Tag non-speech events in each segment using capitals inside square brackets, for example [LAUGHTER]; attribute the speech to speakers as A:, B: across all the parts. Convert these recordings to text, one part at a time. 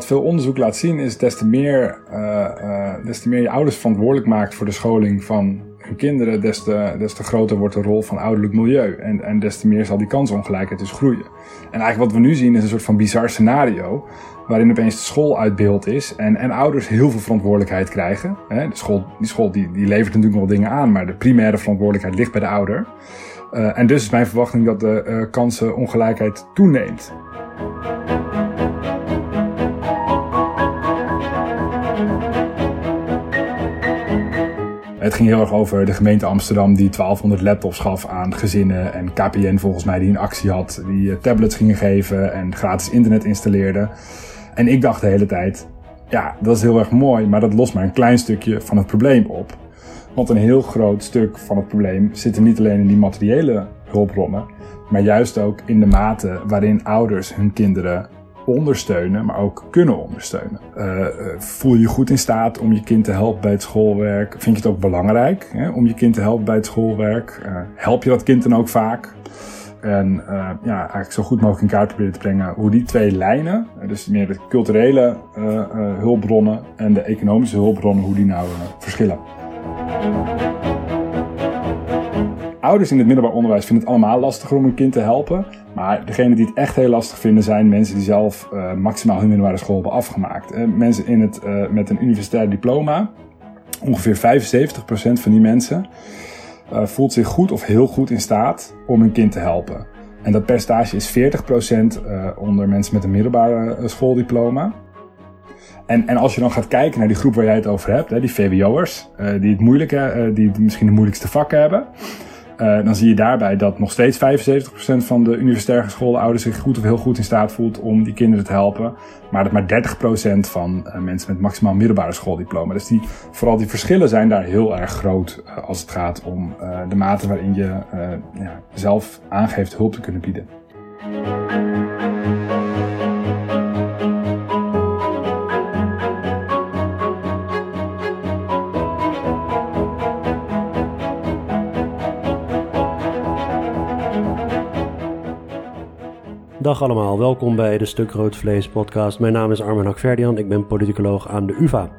A: wat veel onderzoek laat zien is des te meer, uh, des te meer je ouders verantwoordelijk maakt voor de scholing van hun kinderen, des te, des te groter wordt de rol van ouderlijk milieu. En, en des te meer zal die kansongelijkheid dus groeien. En eigenlijk wat we nu zien is een soort van bizar scenario. Waarin opeens de school uit beeld is en, en ouders heel veel verantwoordelijkheid krijgen. De school, die school die, die levert natuurlijk wel dingen aan, maar de primaire verantwoordelijkheid ligt bij de ouder. Uh, en dus is mijn verwachting dat de kansenongelijkheid toeneemt. Het ging heel erg over de gemeente Amsterdam die 1200 laptops gaf aan gezinnen. En KPN volgens mij die een actie had, die tablets gingen geven en gratis internet installeerde. En ik dacht de hele tijd, ja, dat is heel erg mooi, maar dat lost maar een klein stukje van het probleem op. Want een heel groot stuk van het probleem zit er niet alleen in die materiële hulpbronnen, maar juist ook in de mate waarin ouders hun kinderen ondersteunen, maar ook kunnen ondersteunen. Uh, voel je je goed in staat om je kind te helpen bij het schoolwerk? Vind je het ook belangrijk hè, om je kind te helpen bij het schoolwerk? Uh, help je dat kind dan ook vaak? En ja, eigenlijk zo goed mogelijk in kaart proberen te brengen hoe die twee lijnen, dus meer de culturele hulpbronnen en de economische hulpbronnen, hoe die nou verschillen. Ouders in het middelbaar onderwijs vinden het allemaal lastiger om een kind te helpen. Maar degene die het echt heel lastig vinden zijn mensen die zelf uh, maximaal hun middelbare school hebben afgemaakt. Uh, mensen in het, uh, met een universitair diploma, ongeveer 75% van die mensen, voelt zich goed of heel goed in staat om een kind te helpen. En dat percentage is 40% onder mensen met een middelbare schooldiploma. En, en als je dan gaat kijken naar die groep waar jij het over hebt, hè, die VWO'ers, die het moeilijke, die misschien de moeilijkste vakken hebben. Uh, dan zie je daarbij dat nog steeds 75% van de universitair geschoolde ouders zich goed of heel goed in staat voelt om die kinderen te helpen. Maar dat maar 30% van uh, mensen met maximaal middelbare schooldiploma. Dus die, vooral die verschillen zijn daar heel erg groot uh, als het gaat om de mate waarin je ja, zelf aangeeft hulp te kunnen bieden.
B: Dag allemaal, welkom bij de Stuk Rood Vlees podcast. Mijn naam is Armin Hakverdian, ik ben politicoloog aan de UvA.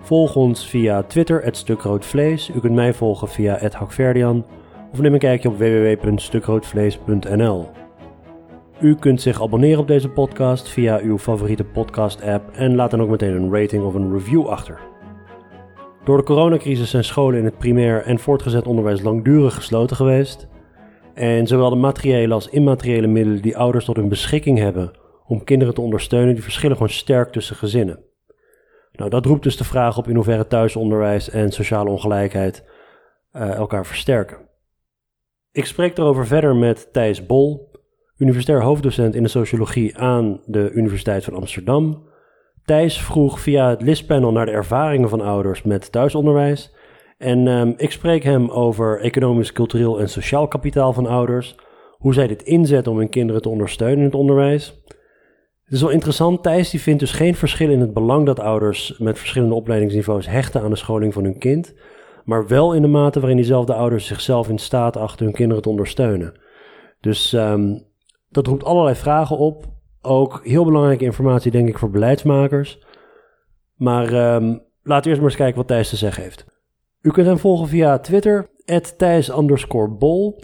B: Volg ons via Twitter, het Stuk Rood Vlees. U kunt mij volgen via het Hakverdian of neem een kijkje op www.stukroodvlees.nl. U kunt zich abonneren op deze podcast via uw favoriete podcast-app en laat dan ook meteen een rating of een review achter. Door de coronacrisis zijn scholen in het primair en voortgezet onderwijs langdurig gesloten geweest en zowel de materiële als immateriële middelen die ouders tot hun beschikking hebben om kinderen te ondersteunen, die verschillen gewoon sterk tussen gezinnen. Nou, dat roept dus de vraag op in hoeverre thuisonderwijs en sociale ongelijkheid uh, elkaar versterken. Ik spreek erover verder met Thijs Bol, universitair hoofddocent in de sociologie aan de Universiteit van Amsterdam. Thijs vroeg via het listpanel naar de ervaringen van ouders met thuisonderwijs en um, ik spreek hem over economisch, cultureel en sociaal kapitaal van ouders. Hoe zij dit inzetten om hun kinderen te ondersteunen in het onderwijs. Het is wel interessant, Thijs die vindt dus geen verschil in het belang dat ouders met verschillende opleidingsniveaus hechten aan de scholing van hun kind. Maar wel in de mate waarin diezelfde ouders zichzelf in staat achten hun kinderen te ondersteunen. Dus um, dat roept allerlei vragen op. Ook heel belangrijke informatie denk ik voor beleidsmakers. Maar um, laten we eerst maar eens kijken wat Thijs te zeggen heeft. U kunt hem volgen via Twitter, Thijs bol.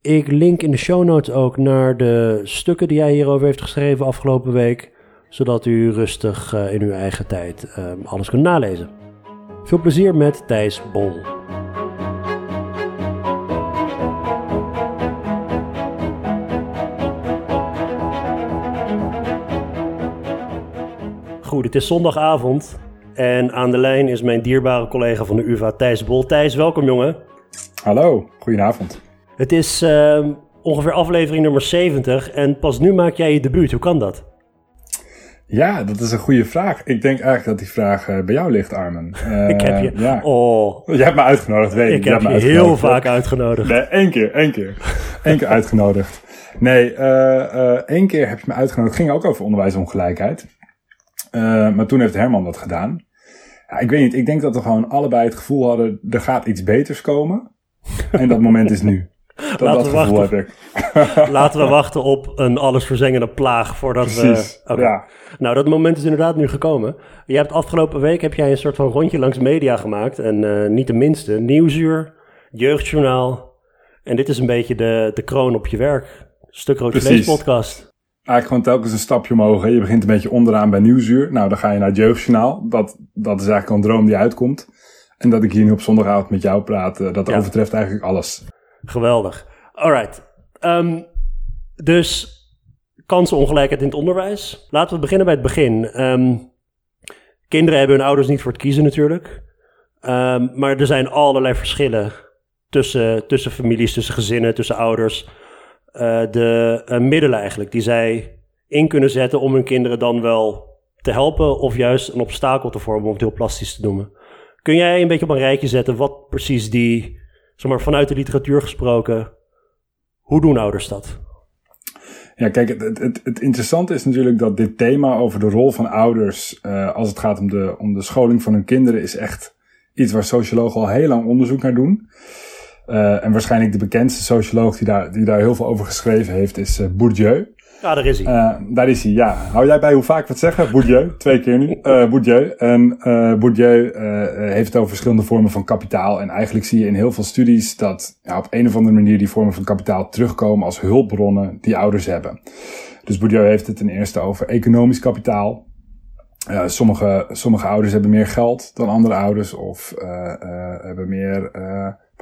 B: Ik link in de show notes ook naar de stukken die hij hierover heeft geschreven afgelopen week, zodat u rustig uh, in uw eigen tijd uh, alles kunt nalezen. Veel plezier met Thijs Bol. Goed, het is zondagavond. En aan de lijn is mijn dierbare collega van de UvA, Thijs Bol. Thijs, welkom jongen.
A: Hallo, goedenavond.
B: Het is uh, ongeveer aflevering nummer 70 en pas nu maak jij je debuut. Hoe kan dat?
A: Ja, dat is een goede vraag. Ik denk eigenlijk dat die vraag uh, bij jou ligt, Armen.
B: Uh, [LAUGHS] ik heb je... Ja. Oh. [LAUGHS]
A: Jij hebt me uitgenodigd, weet ik.
B: Ik heb je, heel vaak uitgenodigd.
A: Nee, één keer, één keer. Eén keer uitgenodigd. Nee, uh, één keer heb je me uitgenodigd. Het ging ook over onderwijsongelijkheid. Uh, maar toen heeft Herman dat gedaan. Ja, ik weet niet, ik denk dat we gewoon allebei het gevoel hadden, er gaat iets beters komen. en dat moment is nu. [LAUGHS] Dat,
B: Laten
A: dat
B: we wachten.
A: heb ik. [LAUGHS] [LAUGHS]
B: Laten we wachten op een allesverzengende plaag voordat
A: Precies,
B: we...
A: Ja.
B: Nou, dat moment is inderdaad nu gekomen. Je hebt afgelopen week heb jij een soort van rondje langs media gemaakt. En eh, niet de minste. Nieuwsuur, Jeugdjournaal. En dit is een beetje de, de kroon op je werk. Stuk Rood. Vlees podcast.
A: Eigenlijk gewoon telkens een stapje omhoog. hè. Je begint een beetje onderaan bij Nieuwsuur. Nou, dan ga je naar het Jeugdjournaal. Dat, dat is eigenlijk al een droom die uitkomt. En dat ik hier nu op zondagavond met jou praat, eh, dat
B: Ja.
A: overtreft eigenlijk alles.
B: Geweldig. Alright. Ehm, dus kansenongelijkheid in het onderwijs. Laten we beginnen bij het begin. Ehm, kinderen hebben hun ouders niet voor het kiezen natuurlijk. Ehm, maar er zijn allerlei verschillen tussen, tussen families, tussen gezinnen, tussen ouders. Eh, de eh, middelen eigenlijk die zij in kunnen zetten om hun kinderen dan wel te helpen of juist een obstakel te vormen, om het heel plastisch te noemen. Kun jij een beetje op een rijtje zetten wat precies die, zeg maar vanuit de literatuur gesproken, hoe doen ouders dat?
A: Ja, kijk, het, het, het, interessante is natuurlijk dat dit thema over de rol van ouders, eh, als het gaat om de, om de scholing van hun kinderen, is echt iets waar sociologen al heel lang onderzoek naar doen. Eh, en waarschijnlijk de bekendste socioloog die daar, die daar heel veel over geschreven heeft, is eh, Bourdieu.
B: Ja, daar is hij.
A: Eh, daar is hij, ja. Hou jij bij hoe vaak we het zeggen? Bourdieu, [LAUGHS] twee keer nu. Bourdieu. En Bourdieu heeft het over verschillende vormen van kapitaal. En eigenlijk zie je in heel veel studies dat ja, op een of andere manier die vormen van kapitaal terugkomen als hulpbronnen die ouders hebben. Dus Bourdieu heeft het ten eerste over economisch kapitaal. Sommige, sommige ouders hebben meer geld dan andere ouders, of hebben meer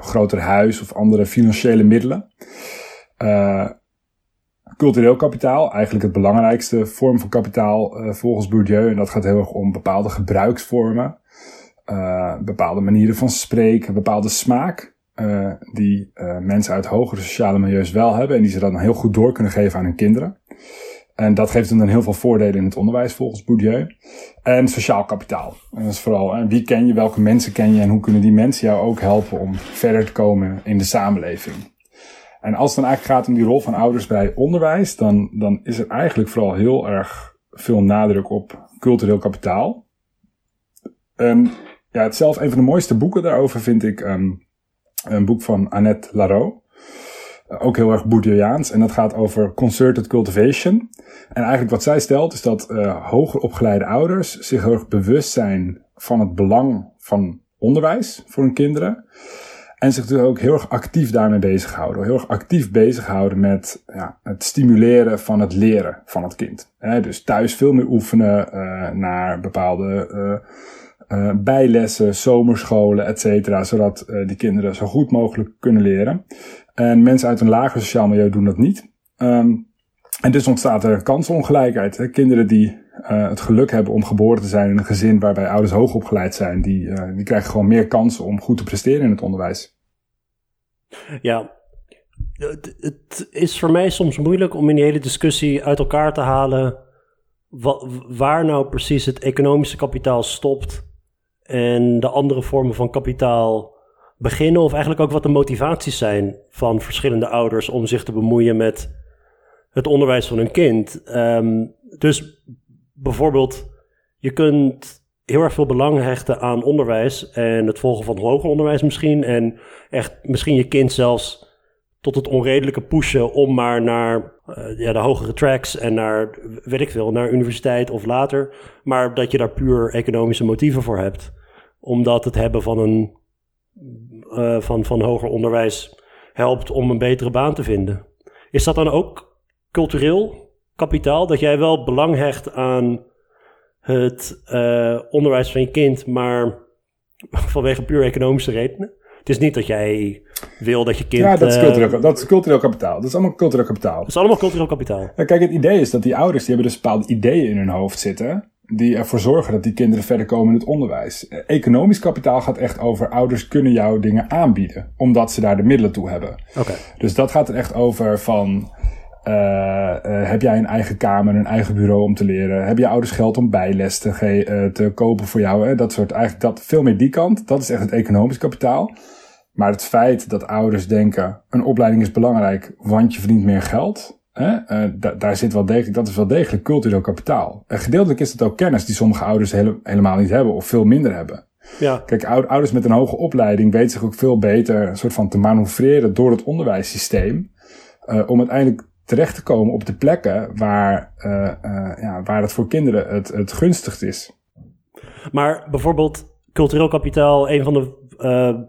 A: groter huis of andere financiële middelen. Eh, cultureel kapitaal, eigenlijk het belangrijkste vorm van kapitaal eh, volgens Bourdieu. En dat gaat heel erg om bepaalde gebruiksvormen, eh, bepaalde manieren van spreken, bepaalde smaak. die mensen uit hogere sociale milieus wel hebben en die ze dan heel goed door kunnen geven aan hun kinderen. En dat geeft hen dan heel veel voordelen in het onderwijs volgens Bourdieu. En sociaal kapitaal. En dat is vooral hè, wie ken je, welke mensen ken je en hoe kunnen die mensen jou ook helpen om verder te komen in de samenleving. En als het dan eigenlijk gaat om die rol van ouders bij onderwijs, dan, dan is er eigenlijk vooral heel erg veel nadruk op cultureel kapitaal. En ja, het zelf, een van de mooiste boeken daarover vind ik ehm, een boek van Annette Larot. Ook heel erg Bourdieuiaans. En dat gaat over concerted cultivation. En eigenlijk wat zij stelt is dat uh, hoger opgeleide ouders zich heel erg bewust zijn van het belang van onderwijs voor hun kinderen. En zich dus ook heel erg actief daarmee bezighouden. Heel erg actief bezighouden met ja, het stimuleren van het leren van het kind. Dus thuis veel meer oefenen uh, naar bepaalde uh, bijlessen, zomerscholen, et cetera. Zodat die kinderen zo goed mogelijk kunnen leren. En mensen uit een lager sociaal milieu doen dat niet. Um, en dus ontstaat er kansenongelijkheid. Hè. Kinderen die uh, het geluk hebben om geboren te zijn in een gezin waarbij ouders hoog opgeleid zijn, die, uh, die krijgen gewoon meer kansen om goed te presteren in het onderwijs.
B: Ja, het, is voor mij soms moeilijk om in die hele discussie uit elkaar te halen waar nou precies het economische kapitaal stopt en de andere vormen van kapitaal beginnen, of eigenlijk ook wat de motivaties zijn van verschillende ouders om zich te bemoeien met het onderwijs van hun kind. Um, dus bijvoorbeeld, je kunt heel erg veel belang hechten aan onderwijs en het volgen van hoger onderwijs misschien. En echt misschien je kind zelfs tot het onredelijke pushen om maar naar uh, ja, de hogere tracks en naar, weet ik veel, naar universiteit of later. Maar dat je daar puur economische motieven voor hebt. Omdat het hebben van een uh, van, van hoger onderwijs helpt om een betere baan te vinden. Is dat dan ook cultureel kapitaal? Dat jij wel belang hecht aan het uh, onderwijs van je kind, maar vanwege puur economische redenen? Het is niet dat jij wil dat je kind...
A: Ja, dat is cultureel, dat is cultureel kapitaal. Dat is allemaal cultureel kapitaal.
B: Dat is allemaal cultureel kapitaal.
A: Kijk, het idee is dat die ouders, die hebben dus bepaalde ideeën in hun hoofd zitten die ervoor zorgen dat die kinderen verder komen in het onderwijs. Economisch kapitaal gaat echt over ouders kunnen jou dingen aanbieden, omdat ze daar de middelen toe hebben.
B: Okay.
A: Dus dat gaat er echt over van, uh, uh, heb jij een eigen kamer, een eigen bureau om te leren? Heb je ouders geld om bijles te, uh, te kopen voor jou? Hè? Dat soort, eigenlijk dat, veel meer die kant. Dat is echt het economisch kapitaal. Maar het feit dat ouders denken, een opleiding is belangrijk, want je verdient meer geld. Uh, da daar zit wel degelijk, dat is wel degelijk cultureel kapitaal. Uh, gedeeltelijk is het ook kennis die sommige ouders hele helemaal niet hebben of veel minder hebben. Ja. Kijk, ouders met een hoge opleiding weten zich ook veel beter een soort van te manoeuvreren door het onderwijssysteem. Uh, om uiteindelijk terecht te komen op de plekken waar, uh, ja, waar het voor kinderen het, het gunstigst is.
B: Maar bijvoorbeeld cultureel kapitaal, een van de.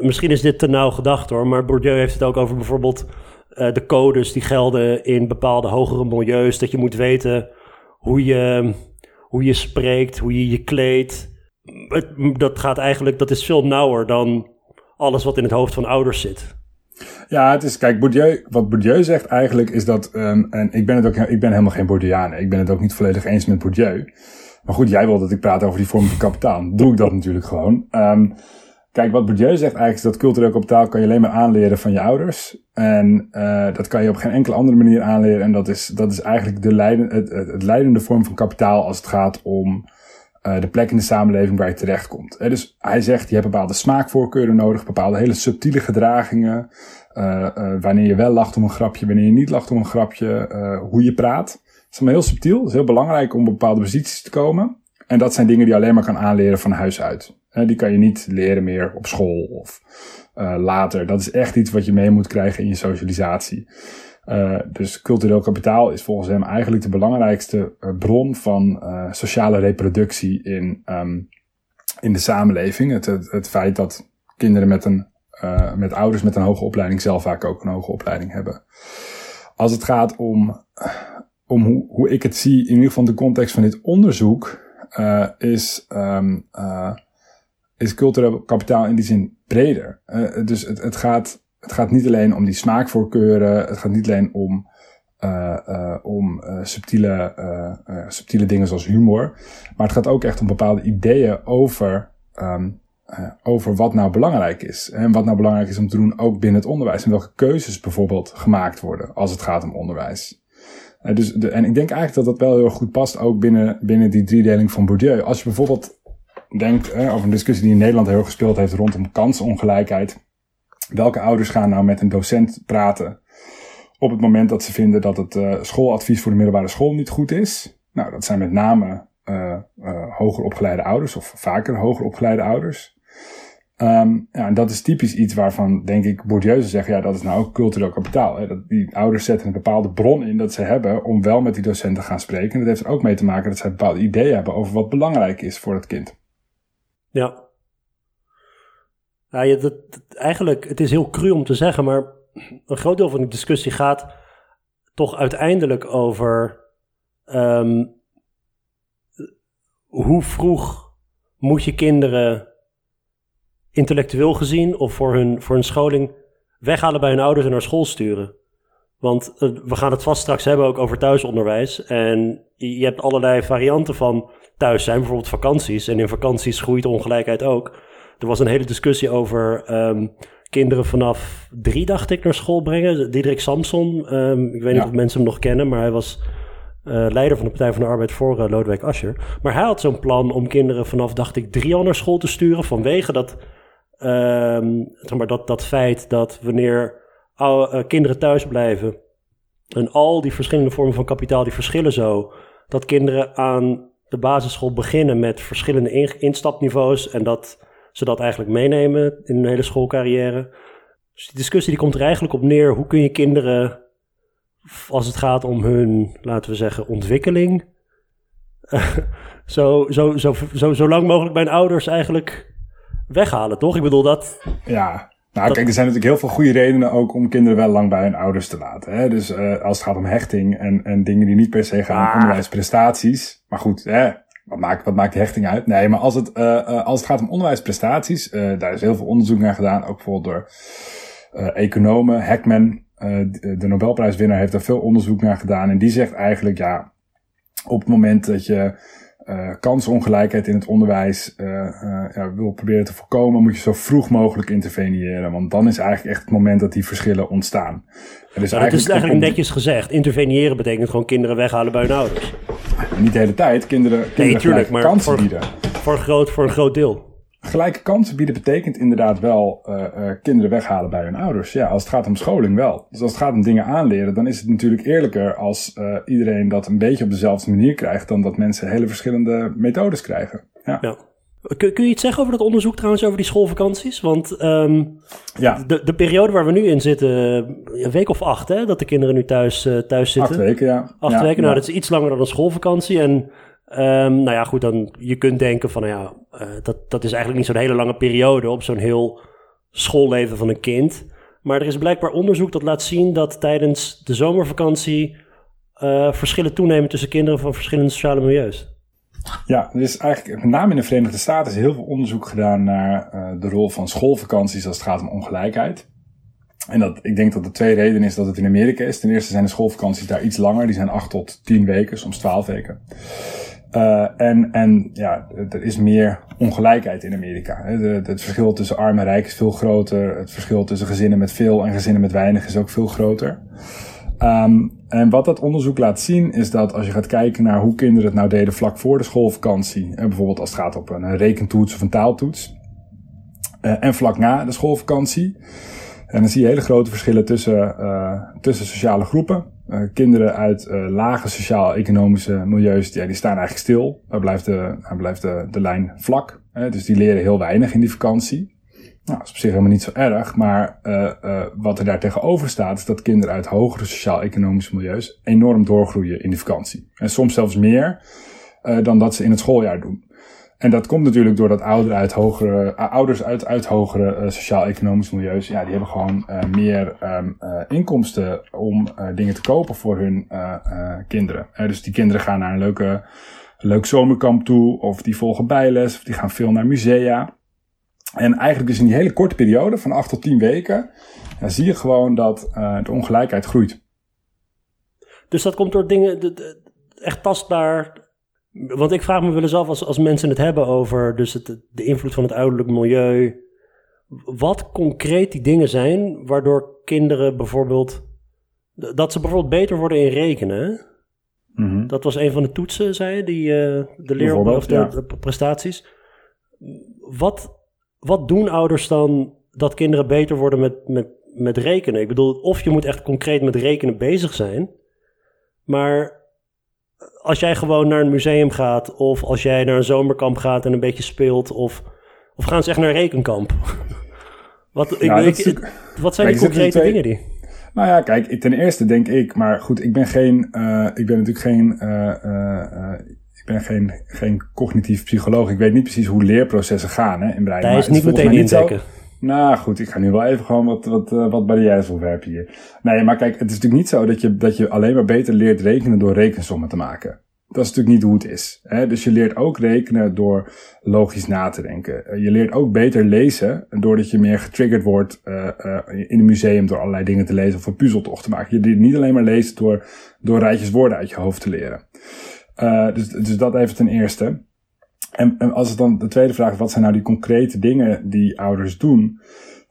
B: misschien is dit te nauw gedacht hoor, maar Bourdieu heeft het ook over bijvoorbeeld de codes die gelden in bepaalde hogere milieus. Dat je moet weten hoe je, hoe je spreekt, hoe je je kleedt dat gaat eigenlijk, dat is veel nauwer dan alles wat in het hoofd van ouders zit.
A: Ja, het is, kijk, Bourdieu, wat Bourdieu zegt eigenlijk is dat, um, en ik ben, het ook, ik ben helemaal geen Bourdieuan, ik ben het ook niet volledig eens met Bourdieu. Maar goed, jij wil dat ik praat over die vorm van kapitaal. Doe ik dat natuurlijk gewoon. Um, kijk, wat Bourdieu zegt eigenlijk is dat cultureel kapitaal kan je alleen maar aanleren van je ouders. En uh, dat kan je op geen enkele andere manier aanleren. En dat is, dat is eigenlijk de het, het, het leidende vorm van kapitaal als het gaat om uh, de plek in de samenleving waar je terechtkomt. Uh, dus hij zegt, je hebt bepaalde smaakvoorkeuren nodig, bepaalde hele subtiele gedragingen. Uh, wanneer je wel lacht om een grapje, wanneer je niet lacht om een grapje, hoe je praat. Dat is allemaal heel subtiel. Het is heel belangrijk om op bepaalde posities te komen. En dat zijn dingen die je alleen maar kan aanleren van huis uit. Die kan je niet leren meer op school of later. Dat is echt iets wat je mee moet krijgen in je socialisatie. Uh, dus cultureel kapitaal is volgens hem eigenlijk de belangrijkste uh, bron van sociale reproductie in, um, in de samenleving. Het, het, feit dat kinderen met, een, met ouders met een hoge opleiding zelf vaak ook een hoge opleiding hebben. Als het gaat om, om hoe, hoe ik het zie, in ieder geval de context van dit onderzoek, is, um, is cultureel kapitaal in die zin breder. dus het, het gaat het gaat niet alleen om die smaakvoorkeuren. Het gaat niet alleen om, uh, uh, om subtiele, subtiele dingen zoals humor. Maar het gaat ook echt om bepaalde ideeën over, um, over wat nou belangrijk is. En wat nou belangrijk is om te doen ook binnen het onderwijs. En welke keuzes bijvoorbeeld gemaakt worden als het gaat om onderwijs. dus de, en ik denk eigenlijk dat dat wel heel goed past ook binnen, binnen die driedeling van Bourdieu. Als je bijvoorbeeld denkt over een discussie die in Nederland heel gespeeld heeft rondom kansongelijkheid welke ouders gaan nou met een docent praten op het moment dat ze vinden dat het uh, schooladvies voor de middelbare school niet goed is? Nou, dat zijn met name uh, hoger opgeleide ouders of vaker hoger opgeleide ouders. Um, ja, en dat is typisch iets waarvan, denk ik, Bourdieu zeggen, ja, dat is nou ook cultureel kapitaal. Hè? Dat die ouders zetten een bepaalde bron in dat ze hebben om wel met die docenten te gaan spreken. En dat heeft er ook mee te maken dat ze bepaalde ideeën hebben over wat belangrijk is voor het kind.
B: Ja, ja, je, dat, eigenlijk, het is heel cru om te zeggen, maar een groot deel van de discussie gaat toch uiteindelijk over um, hoe vroeg moet je kinderen intellectueel gezien of voor hun, voor hun scholing weghalen bij hun ouders en naar school sturen. Want uh, we gaan het vast straks hebben ook over thuisonderwijs. En je hebt allerlei varianten van thuis zijn, bijvoorbeeld vakanties. En in vakanties groeit de ongelijkheid ook. Er was een hele discussie over um, kinderen vanaf drie, dacht ik, naar school brengen. Diederik Samson, um, ik weet niet of mensen hem nog kennen, maar hij was uh, leider van de Partij van de Arbeid voor uh, Lodewijk Asscher. Maar hij had zo'n plan om kinderen vanaf, dacht ik, drie al naar school te sturen. Vanwege dat, um, zeg maar, dat, dat feit dat wanneer oude, uh, kinderen thuis blijven en al die verschillende vormen van kapitaal, die verschillen zo, dat kinderen aan de basisschool beginnen met verschillende in, instapniveaus en dat ze dat eigenlijk meenemen in hun hele schoolcarrière. Dus die discussie die komt er eigenlijk op neer. Hoe kun je kinderen, als het gaat om hun, laten we zeggen, ontwikkeling, [LAUGHS] zo, zo, zo, zo, zo lang mogelijk bij hun ouders eigenlijk weghalen, toch? Ik bedoel dat.
A: Ja, nou, kijk, er zijn natuurlijk heel veel goede redenen ook om kinderen wel lang bij hun ouders te laten. Hè? Dus uh, als het gaat om hechting en, en dingen die niet per se gaan om ah. onderwijsprestaties. Maar goed, hè, wat maakt, wat maakt hechting uit? Nee, maar als het, uh, als het gaat om onderwijsprestaties, daar is heel veel onderzoek naar gedaan, ook bijvoorbeeld door economen. Hackman, de Nobelprijswinnaar, heeft daar veel onderzoek naar gedaan. En die zegt eigenlijk, ja, op het moment dat je uh, kansongelijkheid in het onderwijs uh, uh, ja, wil proberen te voorkomen, moet je zo vroeg mogelijk interveneren. Want dan is eigenlijk echt het moment dat die verschillen ontstaan.
B: En dus eigenlijk, is eigenlijk netjes gezegd. Interveneren betekent gewoon kinderen weghalen bij hun ouders.
A: Niet de hele tijd. Kinderen, kinderen nee, tuurlijk, maar kansen
B: voor,
A: bieden.
B: Voor groot, voor een groot deel.
A: Gelijke kansen bieden betekent inderdaad wel uh, uh, kinderen weghalen bij hun ouders. Ja, als het gaat om scholing wel. Dus als het gaat om dingen aanleren, dan is het natuurlijk eerlijker als uh, iedereen dat een beetje op dezelfde manier krijgt, dan dat mensen hele verschillende methodes krijgen. Ja. ja.
B: Kun, kun, je iets zeggen over dat onderzoek trouwens, over die schoolvakanties? Want ehm, ja. de, de periode waar we nu in zitten, een week of acht, hè, dat de kinderen nu thuis, thuis zitten.
A: Acht weken, ja.
B: Acht weken, nou dat is iets langer dan een schoolvakantie. En um, nou ja, goed, dan je kunt denken van, nou ja, uh, dat, dat is eigenlijk niet zo'n hele lange periode op zo'n heel schoolleven van een kind. Maar er is blijkbaar onderzoek dat laat zien dat tijdens de zomervakantie uh, verschillen toenemen tussen kinderen van verschillende sociale milieus.
A: Ja, er is eigenlijk met name in de Verenigde Staten is heel veel onderzoek gedaan naar uh, de rol van schoolvakanties als het gaat om ongelijkheid. En dat, ik denk dat de twee redenen is dat het in Amerika is. Ten eerste zijn de schoolvakanties daar iets langer. Die zijn 8 tot 10 weken, soms 12 weken. Uh, en, en ja, er is meer ongelijkheid in Amerika. het verschil tussen arm en rijk is veel groter. Het verschil tussen gezinnen met veel en gezinnen met weinig is ook veel groter. Um, en wat dat onderzoek laat zien is dat als je gaat kijken naar hoe kinderen het nou deden vlak voor de schoolvakantie, bijvoorbeeld als het gaat op een rekentoets of een taaltoets, uh, en vlak na de schoolvakantie, en dan zie je hele grote verschillen tussen, uh, tussen sociale groepen. Uh, kinderen uit lage sociaal-economische milieus, ja, die staan eigenlijk stil. Daar blijft de, daar blijft de, de lijn vlak. dus die leren heel weinig in die vakantie. Nou, dat is op zich helemaal niet zo erg, maar wat er daar tegenover staat, is dat kinderen uit hogere sociaal-economische milieus enorm doorgroeien in de vakantie. En soms zelfs meer dan dat ze in het schooljaar doen. En dat komt natuurlijk doordat ouderen uit hogere, ouders uit, uit hogere sociaal-economische milieus, ja, die hebben gewoon meer um, inkomsten om dingen te kopen voor hun kinderen. dus die kinderen gaan naar een leuke, leuk zomerkamp toe, of die volgen bijles, of die gaan veel naar musea. En eigenlijk dus in die hele korte periode van 8 tot 10 weken ja, zie je gewoon dat de ongelijkheid groeit.
B: Dus dat komt door dingen echt tastbaar. Want ik vraag me wel eens af als, als mensen het hebben over dus het, de invloed van het ouderlijk milieu. Wat concreet die dingen zijn waardoor kinderen bijvoorbeeld. Dat ze bijvoorbeeld beter worden in rekenen. Mm -hmm. Dat was een van de toetsen, zei je, die, uh, de leer of de, ja. de prestaties. Wat, wat doen ouders dan dat kinderen beter worden met, met, met rekenen? Ik bedoel, of je moet echt concreet met rekenen bezig zijn. Maar als jij gewoon naar een museum gaat, of als jij naar een zomerkamp gaat en een beetje speelt, of, of gaan ze echt naar een rekenkamp? [LAUGHS] wat, ik, ik, wat zijn die concrete dingen die?
A: Nou ja, kijk, ten eerste denk ik, maar goed, ik ben geen, uh, ik ben natuurlijk geen, uh, uh, ik ben geen, geen cognitief psycholoog. Ik weet niet precies hoe leerprocessen gaan hè, in brein.
B: Hij is niet meteen indekken.
A: Nou goed, ik ga nu wel even gewoon wat, wat, uh, wat barrières opwerpen hier. Nee, maar kijk, het is natuurlijk niet zo dat je, dat je alleen maar beter leert rekenen door rekensommen te maken. Dat is natuurlijk niet hoe het is. Hè? Dus je leert ook rekenen door logisch na te denken. Eh, je leert ook beter lezen doordat je meer getriggerd wordt uh, in een museum door allerlei dingen te lezen of een puzzeltocht te maken. Je leert niet alleen maar lezen door, door rijtjes woorden uit je hoofd te leren. Dus, dus dat even ten eerste. En, als het dan de tweede vraag is, wat zijn nou die concrete dingen die ouders doen?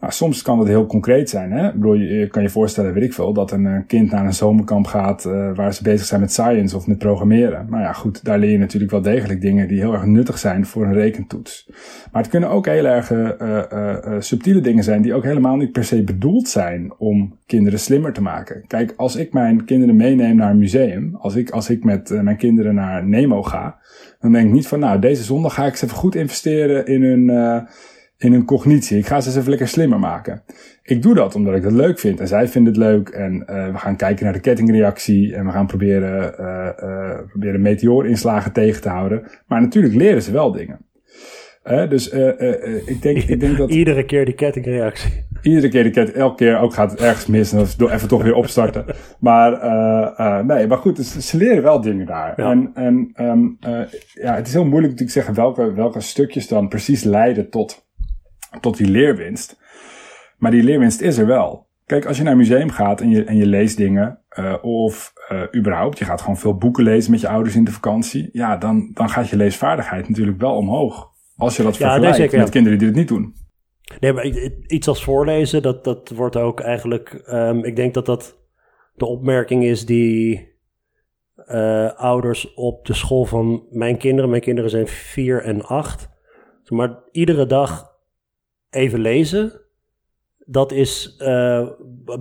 A: Nou, soms kan dat heel concreet zijn. Hè? Ik je kan je voorstellen, weet ik veel, dat een eh, kind naar een zomerkamp gaat uh, waar ze bezig zijn met science of met programmeren. Maar ja, goed, daar leer je natuurlijk wel degelijk dingen die heel erg nuttig zijn voor een rekentoets. Maar het kunnen ook heel erg uh, subtiele dingen zijn die ook helemaal niet per se bedoeld zijn om kinderen slimmer te maken. Kijk, als ik mijn kinderen meeneem naar een museum, als ik, als ik met mijn kinderen naar Nemo ga, dan denk ik niet van, nou, deze zondag ga ik ze even goed investeren in hun in hun cognitie. Ik ga ze eens even lekker slimmer maken. Ik doe dat omdat ik het leuk vind en zij vinden het leuk. En uh, we gaan kijken naar de kettingreactie en we gaan proberen, uh, uh, proberen meteoorinslagen tegen te houden. Maar natuurlijk leren ze wel dingen. dus ik, denk, ik denk dat... [LAUGHS]
B: Iedere keer die kettingreactie.
A: Iedere keer die ketting, elke keer ook gaat het ergens mis en dan even toch weer opstarten. maar nee, maar goed, dus ze leren wel dingen daar. Ja. En, en um, ja, het is heel moeilijk natuurlijk zeggen welke, welke stukjes dan precies leiden tot tot die leerwinst. Maar die leerwinst is er wel. Kijk, als je naar een museum gaat en je, en je leest dingen, uh, of uh, überhaupt, je gaat gewoon veel boeken lezen met je ouders in de vakantie, ja, dan, dan gaat je leesvaardigheid natuurlijk wel omhoog. Als je dat ja, vergelijkt zeker, met kinderen die het niet doen.
B: Nee, maar iets als voorlezen, dat, dat wordt ook eigenlijk, um, ik denk dat dat de opmerking is die uh, ouders op de school van mijn kinderen, mijn kinderen zijn vier en acht, maar iedere dag even lezen. Dat is uh,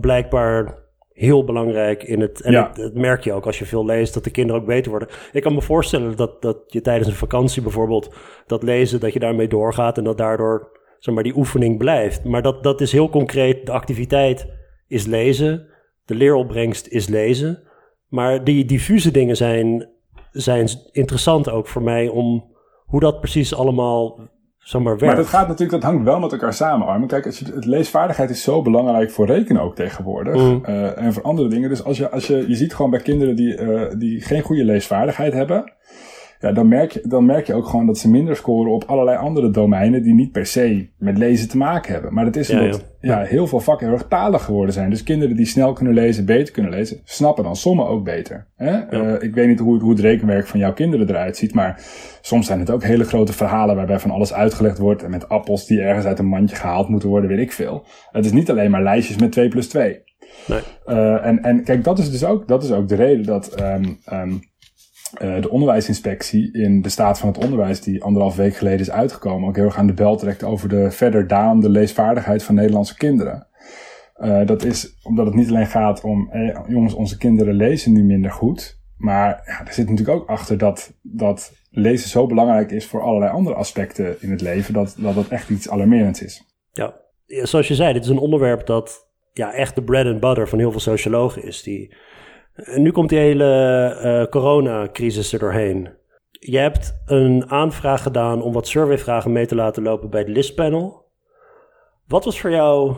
B: blijkbaar heel belangrijk in het. En ja. het, merk je ook als je veel leest, dat de kinderen ook beter worden. Ik kan me voorstellen dat, dat je tijdens een vakantie bijvoorbeeld dat lezen, dat je daarmee doorgaat en dat daardoor zeg maar, die oefening blijft. Maar dat, dat is heel concreet. De activiteit is lezen, de leeropbrengst is lezen. Maar die diffuse dingen zijn, zijn interessant ook voor mij om hoe dat precies allemaal zomaar werkt.
A: Maar dat gaat natuurlijk, dat hangt wel met elkaar samen, Armin. Kijk, als je, het leesvaardigheid is zo belangrijk voor rekenen ook tegenwoordig. Mm. Uh, en voor andere dingen. Dus als je, als je, je ziet gewoon bij kinderen die, uh, die geen goede leesvaardigheid hebben ja, dan, merk je, dan merk je ook gewoon dat ze minder scoren op allerlei andere domeinen die niet per se met lezen te maken hebben. Maar dat is omdat ja, heel veel vakken heel erg talig geworden zijn. Dus kinderen die snel kunnen lezen, beter kunnen lezen, snappen dan sommen ook beter. Hè? Uh, ik weet niet hoe, hoe het rekenwerk van jouw kinderen eruit ziet, maar soms zijn het ook hele grote verhalen waarbij van alles uitgelegd wordt en met appels die ergens uit een mandje gehaald moeten worden, weet ik veel. Het is niet alleen maar lijstjes met 2 plus 2. Nee. Uh, en, en kijk, dat is dus ook, dat is ook de reden dat um, um, uh, de onderwijsinspectie in de staat van het onderwijs, die anderhalf week geleden is uitgekomen, ook heel erg aan de bel trekt over de verder dalende leesvaardigheid van Nederlandse kinderen. Uh, dat is omdat het niet alleen gaat om, eh, jongens, onze kinderen lezen nu minder goed. Maar ja, er zit natuurlijk ook achter dat, dat lezen zo belangrijk is voor allerlei andere aspecten in het leven, dat dat, echt iets alarmerends is.
B: Ja, zoals je zei, dit is een onderwerp dat ja, echt de bread and butter van heel veel sociologen is. Die nu komt die hele uh, coronacrisis er doorheen. Je hebt een aanvraag gedaan om wat surveyvragen mee te laten lopen bij het listpanel. Wat was voor jou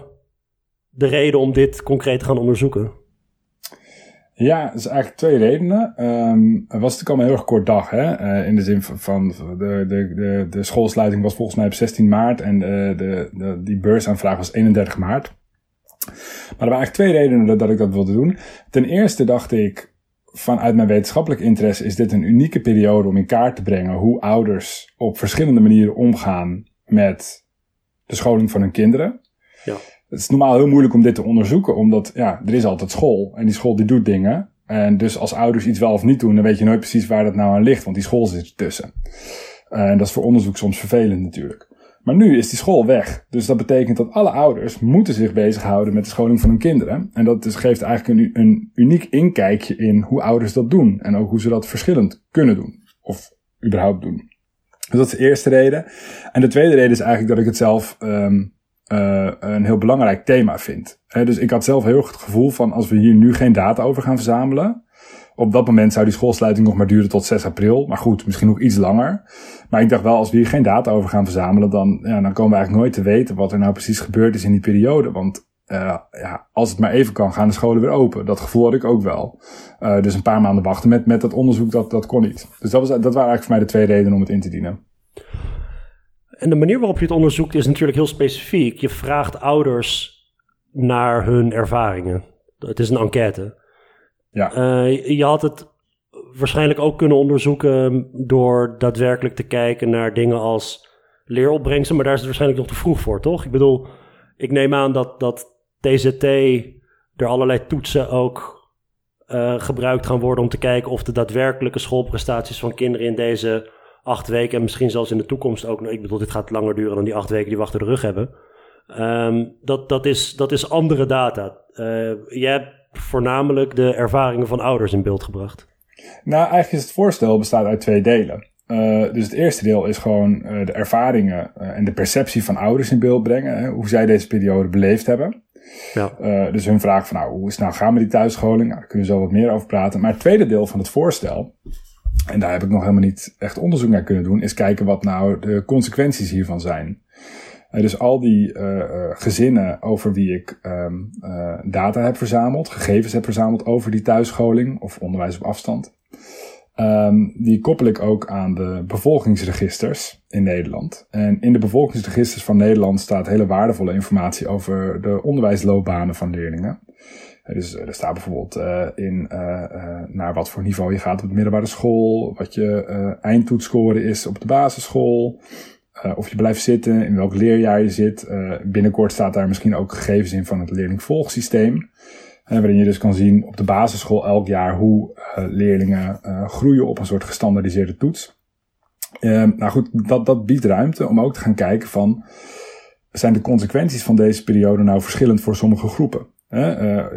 B: de reden om dit concreet te gaan onderzoeken?
A: Ja, er is eigenlijk twee redenen. Um, het was natuurlijk allemaal heel erg kort dag. Hè? Uh, in de zin van de, de, de, de schoolsluiting was volgens mij op 16 maart en de, de, de, die beursaanvraag was 31 maart. Maar er waren eigenlijk twee redenen dat ik dat wilde doen. Ten eerste dacht ik, vanuit mijn wetenschappelijk interesse is dit een unieke periode om in kaart te brengen hoe ouders op verschillende manieren omgaan met de scholing van hun kinderen. Ja. Het is normaal heel moeilijk om dit te onderzoeken, omdat ja, er is altijd school en die school die doet dingen. En dus als ouders iets wel of niet doen, dan weet je nooit precies waar dat nou aan ligt, want die school zit ertussen. En dat is voor onderzoek soms vervelend natuurlijk. Maar nu is die school weg. Dus dat betekent dat alle ouders moeten zich bezighouden met de scholing van hun kinderen. En dat geeft eigenlijk een, een uniek inkijkje in hoe ouders dat doen. En ook hoe ze dat verschillend kunnen doen. Of überhaupt doen. Dus dat is de eerste reden. En de tweede reden is eigenlijk dat ik het zelf um, uh, een heel belangrijk thema vind. dus ik had zelf heel het gevoel van als we hier nu geen data over gaan verzamelen, op dat moment zou die schoolsluiting nog maar duren tot 6 april. Maar goed, misschien nog iets langer. Maar ik dacht wel, als we hier geen data over gaan verzamelen, dan, ja, dan komen we eigenlijk nooit te weten wat er nou precies gebeurd is in die periode. Want uh, ja, als het maar even kan, gaan de scholen weer open. Dat gevoel had ik ook wel. Uh, dus een paar maanden wachten met, met dat onderzoek, dat, dat kon niet. Dus dat, was, dat waren eigenlijk voor mij de twee redenen om het in te dienen.
B: En de manier waarop je het onderzoekt is natuurlijk heel specifiek. Je vraagt ouders naar hun ervaringen. Het is een enquête. Ja. Uh, je had het waarschijnlijk ook kunnen onderzoeken door daadwerkelijk te kijken naar dingen als leeropbrengsten, maar daar is het waarschijnlijk nog te vroeg voor, toch? Ik bedoel, ik neem aan dat, dat TZT er allerlei toetsen ook uh, gebruikt gaan worden om te kijken of de daadwerkelijke schoolprestaties van kinderen in deze acht weken en misschien zelfs in de toekomst ook, ik bedoel, dit gaat langer duren dan die acht weken die we achter de rug hebben. Um, dat, dat, is, dat is andere data. Uh, je hebt voornamelijk de ervaringen van ouders in beeld gebracht?
A: Nou, eigenlijk is het voorstel bestaat uit twee delen. Uh, dus het eerste deel is gewoon uh, de ervaringen uh, en de perceptie van ouders in beeld brengen. Hè, hoe zij deze periode beleefd hebben. Ja. dus hun vraag van nou, hoe is het nou gaan met die thuisscholing? Nou, daar kunnen we zo wat meer over praten. Maar het tweede deel van het voorstel, en daar heb ik nog helemaal niet echt onderzoek naar kunnen doen, is kijken wat nou de consequenties hiervan zijn. Uh, dus al die uh, gezinnen over wie ik um, data heb verzameld, gegevens heb verzameld over die thuisscholing of onderwijs op afstand. Um, die koppel ik ook aan de bevolkingsregisters in Nederland. En in de bevolkingsregisters van Nederland staat hele waardevolle informatie over de onderwijsloopbanen van leerlingen. Dus er staat bijvoorbeeld in naar wat voor niveau je gaat op de middelbare school, wat je eindtoetsscore is op de basisschool, uh, of je blijft zitten, in welk leerjaar je zit. Uh, binnenkort staat daar misschien ook gegevens in van het leerlingvolgsysteem. Uh, waarin je dus kan zien op de basisschool elk jaar hoe leerlingen groeien op een soort gestandardiseerde toets. Ehm, nou goed, dat, dat biedt ruimte om ook te gaan kijken van... zijn de consequenties van deze periode nou verschillend voor sommige groepen?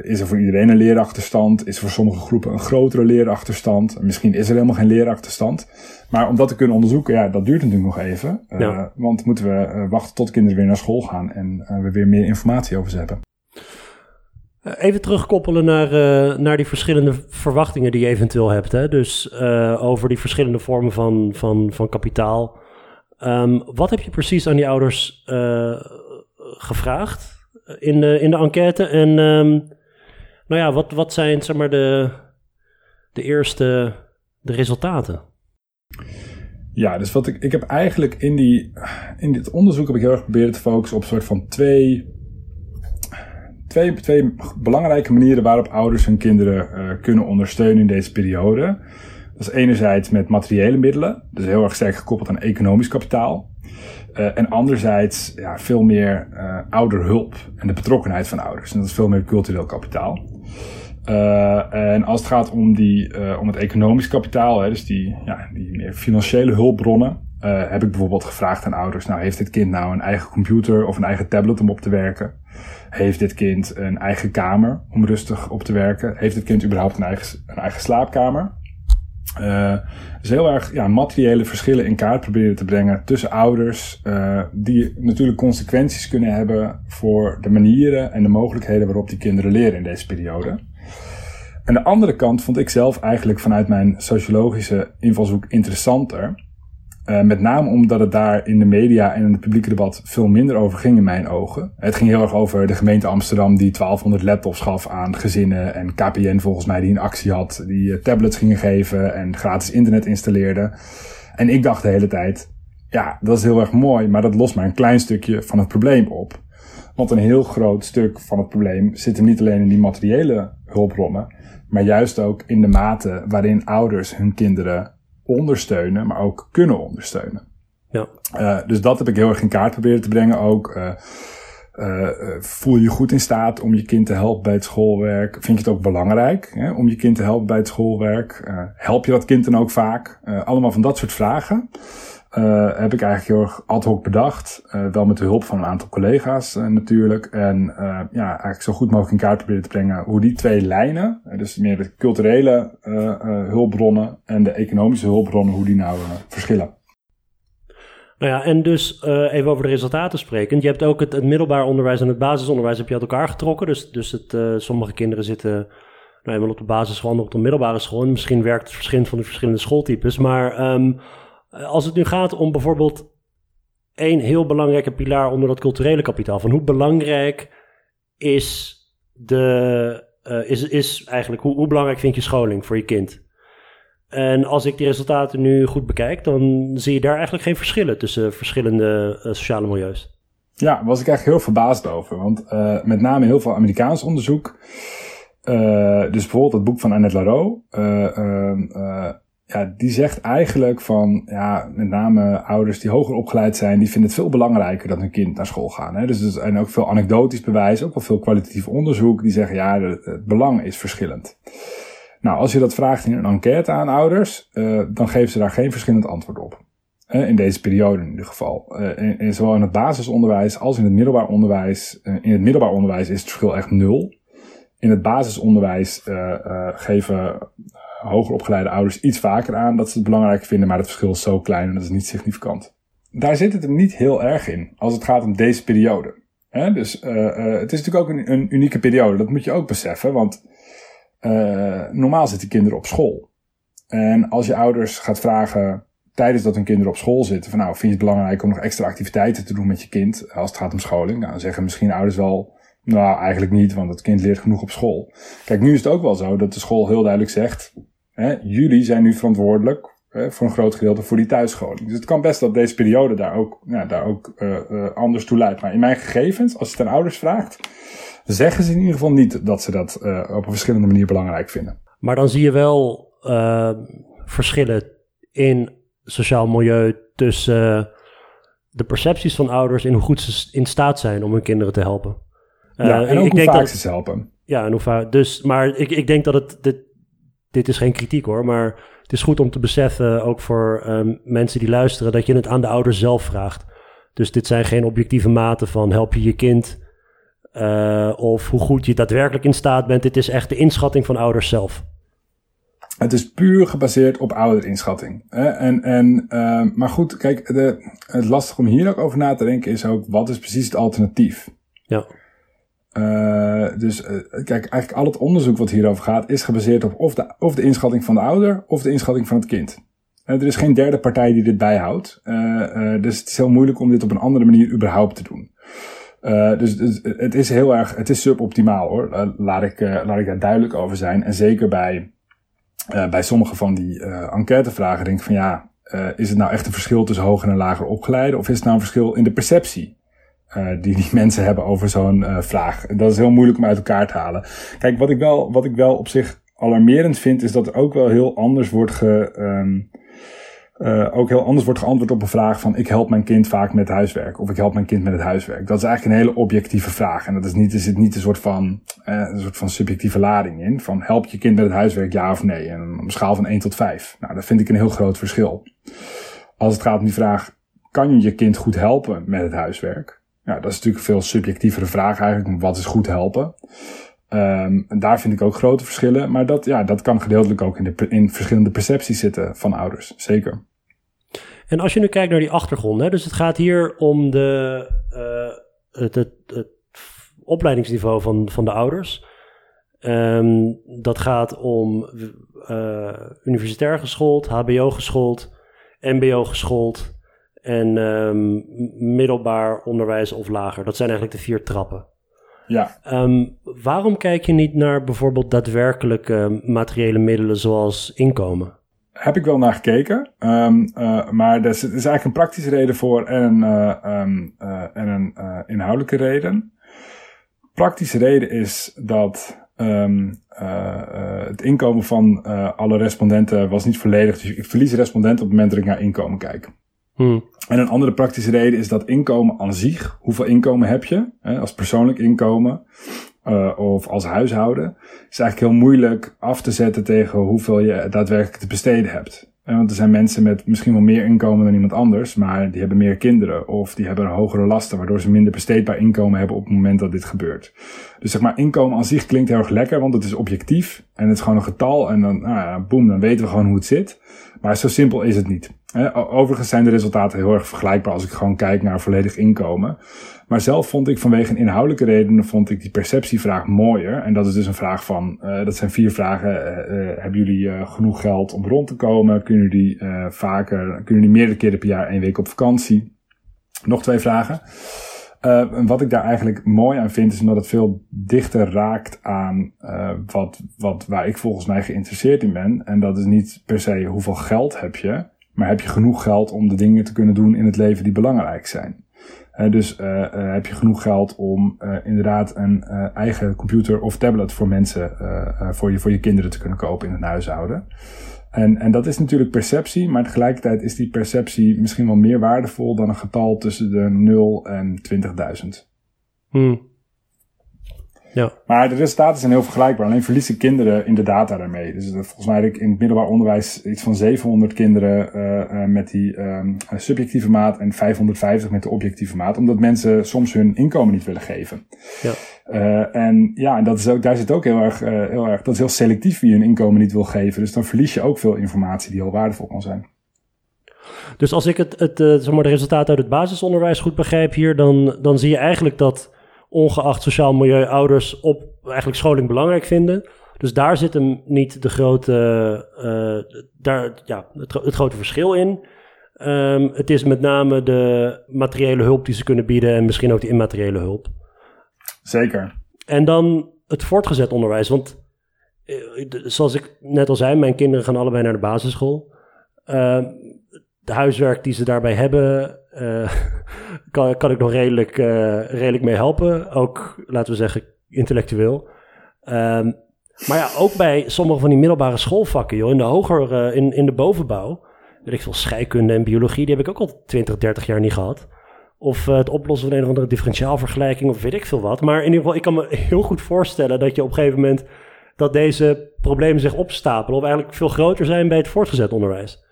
A: Is er voor iedereen een leerachterstand? Is er voor sommige groepen een grotere leerachterstand? Misschien is er helemaal geen leerachterstand. Maar om dat te kunnen onderzoeken, ja, dat duurt natuurlijk nog even. Want moeten we wachten tot kinderen weer naar school gaan en we weer meer informatie over ze hebben.
B: Even terugkoppelen naar, uh, naar die verschillende verwachtingen die je eventueel hebt. Hè? Dus uh, over die verschillende vormen van, van, van kapitaal. Um, wat heb je precies aan die ouders uh, gevraagd in de, in de enquête? En um, nou ja, wat, wat zijn zeg maar, de, de eerste de resultaten?
A: Ja, dus wat ik, ik heb eigenlijk in, die, in dit onderzoek heb ik heel erg geprobeerd te focussen op soort van twee twee, twee belangrijke manieren waarop ouders hun kinderen uh, kunnen ondersteunen in deze periode. Dat is enerzijds met materiële middelen, dus heel erg sterk gekoppeld aan economisch kapitaal. Uh, en anderzijds ja, veel meer uh, ouderhulp en de betrokkenheid van ouders. En dat is veel meer cultureel kapitaal. en als het gaat om, die, om het economisch kapitaal, hè, dus die, ja, die meer financiële hulpbronnen, heb ik bijvoorbeeld gevraagd aan ouders, nou heeft dit kind nou een eigen computer of een eigen tablet om op te werken? Heeft dit kind een eigen kamer om rustig op te werken? Heeft dit kind überhaupt een eigen, een eigen slaapkamer? Uh, dus heel erg ja, materiële verschillen in kaart proberen te brengen tussen ouders, uh, die natuurlijk consequenties kunnen hebben voor de manieren en de mogelijkheden waarop die kinderen leren in deze periode. En de andere kant vond ik zelf eigenlijk vanuit mijn sociologische invalshoek interessanter. Uh, met name omdat het daar in de media en in het publieke debat veel minder over ging in mijn ogen. Het ging heel erg over de gemeente Amsterdam die 1200 laptops gaf aan gezinnen. En KPN volgens mij die een actie had, die uh, tablets gingen geven en gratis internet installeerde. En ik dacht de hele tijd, ja, dat is heel erg mooi, maar dat lost maar een klein stukje van het probleem op. Want een heel groot stuk van het probleem zit er niet alleen in die materiële hulpbronnen, maar juist ook in de mate waarin ouders hun kinderen ondersteunen, maar ook kunnen ondersteunen. Ja. Uh, dus dat heb ik heel erg in kaart proberen te brengen ook. Uh, uh, voel je je goed in staat om je kind te helpen bij het schoolwerk? Vind je het ook belangrijk hè, om je kind te helpen bij het schoolwerk? help je dat kind dan ook vaak? allemaal van dat soort vragen. Heb ik eigenlijk heel erg ad hoc bedacht. Wel met de hulp van een aantal collega's natuurlijk. En ja, eigenlijk zo goed mogelijk in kaart proberen te brengen hoe die twee lijnen, dus meer de culturele hulpbronnen en de economische hulpbronnen, hoe die nou verschillen.
B: Nou ja, en dus even over de resultaten spreken. Je hebt ook het, middelbaar onderwijs en het basisonderwijs heb je uit elkaar getrokken. Dus, dus het, sommige kinderen zitten nou, eenmaal op de basisschool, en op de middelbare school. En misschien werkt het verschillend van de verschillende schooltypes. Maar um, eh, als het nu gaat om bijvoorbeeld één heel belangrijke pilaar onder dat culturele kapitaal, van hoe belangrijk is de, uh, is, is eigenlijk, hoe, hoe belangrijk vind je scholing voor je kind? En als ik die resultaten nu goed bekijk, dan zie je daar eigenlijk geen verschillen tussen verschillende uh, sociale milieus.
A: Ja, daar was ik eigenlijk heel verbaasd over. Want uh, met name heel veel Amerikaans onderzoek. Uh, dus bijvoorbeeld het boek van Annette Laroe ja, die zegt eigenlijk van, ja, met name ouders die hoger opgeleid zijn, die vinden het veel belangrijker dat hun kind naar school gaat. Hè? Dus er zijn ook veel anekdotisch bewijs, ook wel veel kwalitatief onderzoek, die zeggen, ja, het belang is verschillend. Nou, als je dat vraagt in een enquête aan ouders, uh, dan geven ze daar geen verschillend antwoord op. Uh, in deze periode in ieder geval. Uh, in, in, zowel in het basisonderwijs als in het middelbaar onderwijs. in het middelbaar onderwijs is het verschil echt nul. In het basisonderwijs geven hoger opgeleide ouders iets vaker aan dat ze het belangrijk vinden, maar het verschil is zo klein en dat is niet significant. Daar zit het er niet heel erg in als het gaat om deze periode. dus uh, uh, het is natuurlijk ook een, een, unieke periode, dat moet je ook beseffen, want uh, normaal zitten kinderen op school. En als je ouders gaat vragen tijdens dat hun kinderen op school zitten, van nou, vind je het belangrijk om nog extra activiteiten te doen met je kind als het gaat om scholing? Nou, dan zeggen misschien ouders wel, nou, eigenlijk niet, want het kind leert genoeg op school. Kijk, nu is het ook wel zo dat de school heel duidelijk zegt, Hè, jullie zijn nu verantwoordelijk hè, voor een groot gedeelte voor die thuisscholing. Dus het kan best dat deze periode daar ook, ja, daar ook uh, uh, anders toe leidt. Maar in mijn gegevens, als je het aan ouders vraagt, zeggen ze in ieder geval niet dat ze dat uh, op een verschillende manier belangrijk vinden.
B: Maar dan zie je wel verschillen in sociaal milieu tussen de percepties van ouders en hoe goed ze in staat zijn om hun kinderen te helpen.
A: ja, en ook ik hoe denk vaak dat, ze helpen.
B: Ja, en hoe vaak. Dus, maar ik, ik denk dat het, dit, dit is geen kritiek hoor, maar het is goed om te beseffen, ook voor um, mensen die luisteren, dat je het aan de ouders zelf vraagt. Dus dit zijn geen objectieve maten van help je je kind of hoe goed je daadwerkelijk in staat bent. Dit is echt de inschatting van ouders zelf.
A: Het is puur gebaseerd op ouderinschatting. En, en, uh, maar goed, kijk, de, het lastig om hier ook over na te denken is ook, wat is precies het alternatief?
B: Ja.
A: Uh, dus uh, kijk, eigenlijk al het onderzoek wat hierover gaat, is gebaseerd op of de, of de inschatting van de ouder of de inschatting van het kind. er is geen derde partij die dit bijhoudt. dus het is heel moeilijk om dit op een andere manier überhaupt te doen. Dus, dus, het is heel erg, het is suboptimaal hoor. laat, ik, laat ik daar duidelijk over zijn. En zeker bij bij sommige van die enquêtevragen denk ik van ja, is het nou echt een verschil tussen hoger en lager opgeleide? Of is het nou een verschil in de perceptie die die [LAUGHS] mensen hebben over zo'n vraag? Dat is heel moeilijk om uit elkaar te halen. Kijk, wat ik wel, wat ik wel op zich alarmerend vind, is dat er ook wel heel anders wordt ge, um, uh, ook heel anders wordt geantwoord op een vraag van ik help mijn kind vaak met huiswerk of ik help mijn kind met het huiswerk. Dat is eigenlijk een hele objectieve vraag en dat is niet, er zit niet een soort van, uh, een soort van subjectieve lading in van help je kind met het huiswerk ja of nee en op een schaal van 1 tot 5. Nou, dat vind ik een heel groot verschil. Als het gaat om die vraag kan je je kind goed helpen met het huiswerk? Ja, dat is natuurlijk een veel subjectievere vraag eigenlijk. Wat is goed helpen? Um, daar vind ik ook grote verschillen. Maar dat, ja, dat kan gedeeltelijk ook in, de, in verschillende percepties zitten van ouders. Zeker.
B: En als je nu kijkt naar die achtergrond, hè, dus het gaat hier om de, uh, het, het, het, opleidingsniveau van, van de ouders. Um, dat gaat om uh, universitair geschoold, HBO geschoold, MBO geschoold en um, middelbaar onderwijs of lager. Dat zijn eigenlijk de vier trappen.
A: Ja.
B: Um, waarom kijk je niet naar bijvoorbeeld daadwerkelijke materiële middelen zoals inkomen?
A: Heb ik wel naar gekeken. Um, uh, maar er is, er is, eigenlijk een praktische reden voor en een, uh, um, uh, en een inhoudelijke reden. Praktische reden is dat het inkomen van alle respondenten was niet volledig. Dus ik verlies respondenten op het moment dat ik naar inkomen kijk.
B: Hmm.
A: En een andere praktische reden is dat inkomen aan zich, hoeveel inkomen heb je, hè, als persoonlijk inkomen uh, of als huishouden, is eigenlijk heel moeilijk af te zetten tegen hoeveel je daadwerkelijk te besteden hebt. Want er zijn mensen met misschien wel meer inkomen dan iemand anders, maar die hebben meer kinderen of die hebben hogere lasten, waardoor ze minder besteedbaar inkomen hebben op het moment dat dit gebeurt. Dus zeg maar, inkomen aan zich klinkt heel erg lekker, want het is objectief en het is gewoon een getal en dan, nou ja, boem, dan weten we gewoon hoe het zit. Maar zo simpel is het niet. Overigens zijn de resultaten heel erg vergelijkbaar als ik gewoon kijk naar volledig inkomen. Maar zelf vond ik vanwege inhoudelijke redenen vond ik die perceptievraag mooier. En dat is dus een vraag van, uh, dat zijn vier vragen. Uh, hebben jullie genoeg geld om rond te komen? Kunnen jullie vaker, kunnen jullie meerdere keren per jaar één week op vakantie? Nog twee vragen. Uh, wat ik daar eigenlijk mooi aan vind, is omdat het veel dichter raakt aan uh, wat, wat, waar ik volgens mij geïnteresseerd in ben. En dat is niet per se hoeveel geld heb je, maar heb je genoeg geld om de dingen te kunnen doen in het leven die belangrijk zijn. Uh, dus heb je genoeg geld om inderdaad een eigen computer of tablet voor mensen, voor, je, voor je kinderen te kunnen kopen in het huishouden. En, en dat is natuurlijk perceptie, maar tegelijkertijd is die perceptie misschien wel meer waardevol dan een getal tussen de 0 en 20.000.
B: Hmm. Ja.
A: Maar de resultaten zijn heel vergelijkbaar. Alleen verliezen kinderen in de data daarmee. Dus volgens mij heb ik in het middelbaar onderwijs iets van 700 kinderen uh, uh, met die uh, subjectieve maat en 550 met de objectieve maat. Omdat mensen soms hun inkomen niet willen geven.
B: Ja.
A: Uh, en ja, en dat is ook, daar zit ook heel erg, heel erg, dat is heel selectief wie je een inkomen niet wil geven. Dus dan verlies je ook veel informatie die heel waardevol kan zijn.
B: Dus als ik het, het zeg maar de resultaten uit het basisonderwijs goed begrijp hier, dan, dan zie je eigenlijk dat ongeacht sociaal milieu ouders op eigenlijk scholing belangrijk vinden. Dus daar zit hem niet de grote, uh, daar, ja, het, het, grote verschil in. Um, het is met name de materiële hulp die ze kunnen bieden en misschien ook de immateriële hulp.
A: Zeker.
B: En dan het voortgezet onderwijs. Want uh, zoals ik net al zei, mijn kinderen gaan allebei naar de basisschool. Uh, de huiswerk die ze daarbij hebben, uh, [LAUGHS] kan, kan ik nog redelijk, uh, redelijk mee helpen. Ook, laten we zeggen, intellectueel. Um, maar ja, ook bij sommige van die middelbare schoolvakken, joh, in de hoger, uh, in, in de bovenbouw, weet ik veel, scheikunde en biologie, die heb ik ook al 20, 30 jaar niet gehad. Of het oplossen van een of andere differentiaalvergelijking of weet ik veel wat. Maar in ieder geval, ik kan me [LAUGHS] heel goed voorstellen dat je op een gegeven moment dat deze problemen zich opstapelen of eigenlijk veel groter zijn bij het voortgezet onderwijs.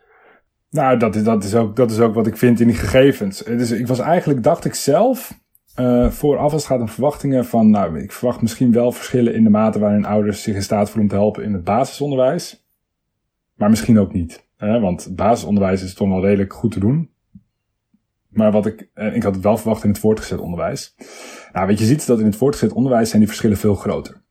A: Nou, dat is, dat, is ook, dat is ook wat ik vind in die gegevens. Dus ik was eigenlijk, dacht ik zelf, Uh, vooraf als het gaat om verwachtingen van, nou, ik verwacht misschien wel verschillen in de mate waarin ouders zich in staat voelen om te helpen in het basisonderwijs. Maar misschien ook niet. Hè? Want basisonderwijs is toch wel redelijk goed te doen. Maar wat ik, eh, ik had het wel verwacht in het voortgezet onderwijs. Nou, wat je ziet dat in het voortgezet onderwijs zijn die verschillen veel groter.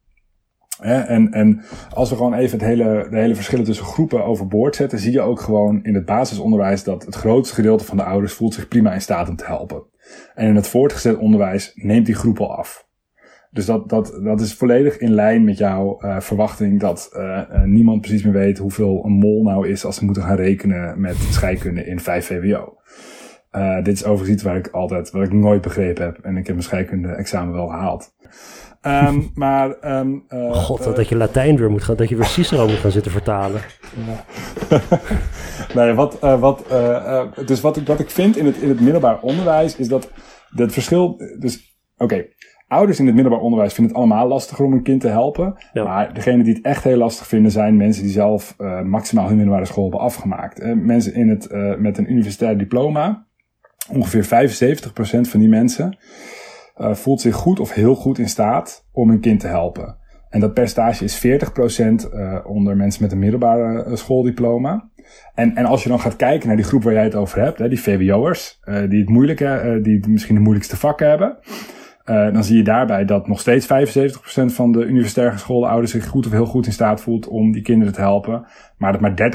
A: En, en als we gewoon even het hele, de hele verschillen tussen groepen overboord zetten, zie je ook gewoon in het basisonderwijs dat het grootste gedeelte van de ouders voelt zich prima in staat om te helpen. En in het voortgezet onderwijs neemt die groep al af. Dus dat, dat, dat is volledig in lijn met jouw uh, verwachting dat uh, niemand precies meer weet hoeveel een mol nou is als ze moeten gaan rekenen met scheikunde in 5 VWO. Dit is overigens iets waar ik altijd, wat ik nooit begrepen heb. En ik heb mijn scheikunde examen wel gehaald. Um, maar, um,
B: uh, God, uh, dat je Latijn weer moet gaan, dat je weer Cicero moet gaan zitten vertalen. [LAUGHS]
A: nee, wat, uh, wat, dus wat ik, wat ik vind in het, in het middelbaar onderwijs is dat het verschil, dus, oké, okay, ouders in het middelbaar onderwijs vinden het allemaal lastiger om een kind te helpen. Ja. Maar degene die het echt heel lastig vinden zijn mensen die zelf maximaal hun middelbare school hebben afgemaakt. mensen in het, met een universitair diploma, ongeveer 75% van die mensen uh, voelt zich goed of heel goed in staat om een kind te helpen. En dat percentage is 40% uh, onder mensen met een middelbare uh, schooldiploma. En, en als je dan gaat kijken naar die groep waar jij het over hebt, hè, die VWO'ers, die het moeilijke, die misschien de moeilijkste vakken hebben. Uh, dan zie je daarbij dat nog steeds 75% van de universitair geschoolde ouders zich goed of heel goed in staat voelt om die kinderen te helpen. Maar dat maar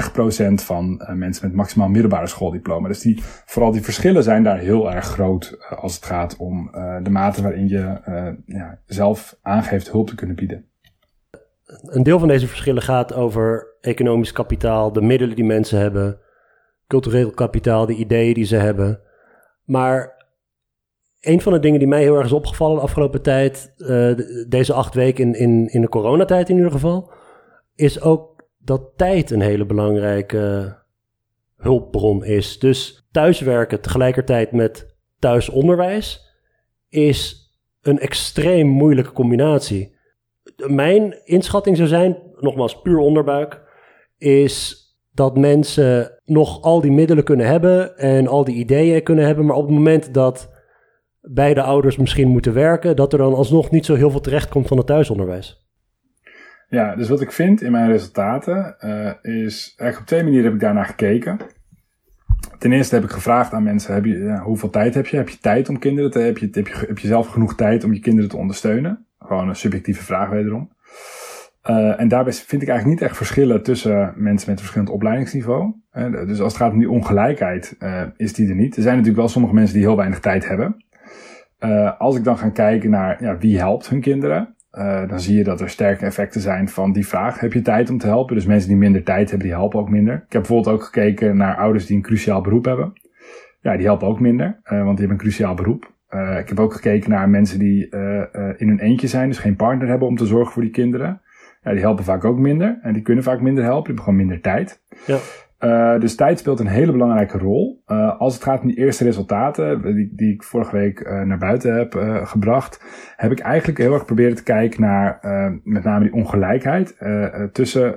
A: 30% van uh, mensen met maximaal middelbare schooldiploma. Dus die, vooral die verschillen zijn daar heel erg groot uh, als het gaat om de mate waarin je ja, zelf aangeeft hulp te kunnen bieden.
B: Een deel van deze verschillen gaat over economisch kapitaal, de middelen die mensen hebben, cultureel kapitaal, de ideeën die ze hebben. Maar een van de dingen die mij heel erg is opgevallen de afgelopen tijd, uh, deze acht weken in, in, in de coronatijd in ieder geval, is ook dat tijd een hele belangrijke hulpbron is. Dus thuiswerken tegelijkertijd met thuisonderwijs is een extreem moeilijke combinatie. Mijn inschatting zou zijn, nogmaals puur onderbuik, is dat mensen nog al die middelen kunnen hebben en al die ideeën kunnen hebben, maar op het moment dat beide ouders misschien moeten werken, dat er dan alsnog niet zo heel veel terecht komt van het thuisonderwijs.
A: Ja, dus wat ik vind in mijn resultaten uh, is, eigenlijk op twee manieren heb ik daarnaar gekeken. Ten eerste heb ik gevraagd aan mensen, heb je, hoeveel tijd heb je? Heb je tijd om kinderen te, heb je, heb je, zelf genoeg tijd om je kinderen te ondersteunen? Gewoon een subjectieve vraag wederom. Uh, en daarbij vind ik eigenlijk niet echt verschillen tussen mensen met verschillend opleidingsniveau. Uh, dus als het gaat om die ongelijkheid, is die er niet. Er zijn natuurlijk wel sommige mensen die heel weinig tijd hebben. Uh, als ik dan ga kijken naar ja, wie helpt hun kinderen, uh, dan zie je dat er sterke effecten zijn van die vraag. Heb je tijd om te helpen? Dus mensen die minder tijd hebben, die helpen ook minder. Ik heb bijvoorbeeld ook gekeken naar ouders die een cruciaal beroep hebben. Ja, die helpen ook minder, uh, want die hebben een cruciaal beroep. ik heb ook gekeken naar mensen die in hun eentje zijn, dus geen partner hebben om te zorgen voor die kinderen. Ja, die helpen vaak ook minder en die kunnen vaak minder helpen, die hebben gewoon minder tijd. Ja. Uh, dus tijd speelt een hele belangrijke rol. Uh, als het gaat om die eerste resultaten, die, die ik vorige week uh, naar buiten heb gebracht, heb ik eigenlijk heel erg proberen te kijken naar met name die ongelijkheid tussen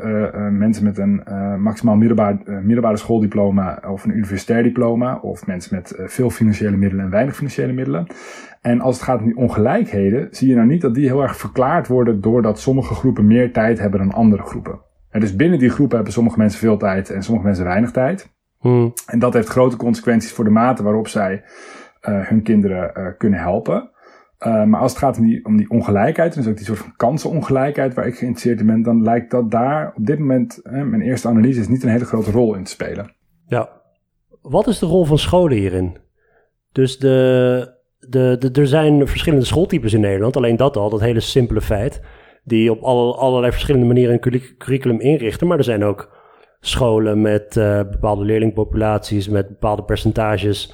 A: mensen met een maximaal middelbaar, middelbare schooldiploma of een universitair diploma, of mensen met veel financiële middelen en weinig financiële middelen. En als het gaat om die ongelijkheden, zie je nou niet dat die heel erg verklaard worden doordat sommige groepen meer tijd hebben dan andere groepen. En dus binnen die groep hebben sommige mensen veel tijd en sommige mensen weinig tijd. Hmm. En dat heeft grote consequenties voor de mate waarop zij uh, hun kinderen uh, kunnen helpen. Uh, maar als het gaat om die, om die ongelijkheid, dus ook die soort van kansenongelijkheid waar ik geïnteresseerd in ben, dan lijkt dat daar op dit moment, mijn eerste analyse is niet een hele grote rol in te spelen.
B: Ja. Wat is de rol van scholen hierin? Dus de, de, de, er zijn verschillende schooltypes in Nederland, alleen dat al, dat hele simpele feit die op alle, allerlei verschillende manieren een curriculum inrichten. Maar er zijn ook scholen met uh, bepaalde leerlingpopulaties, met bepaalde percentages,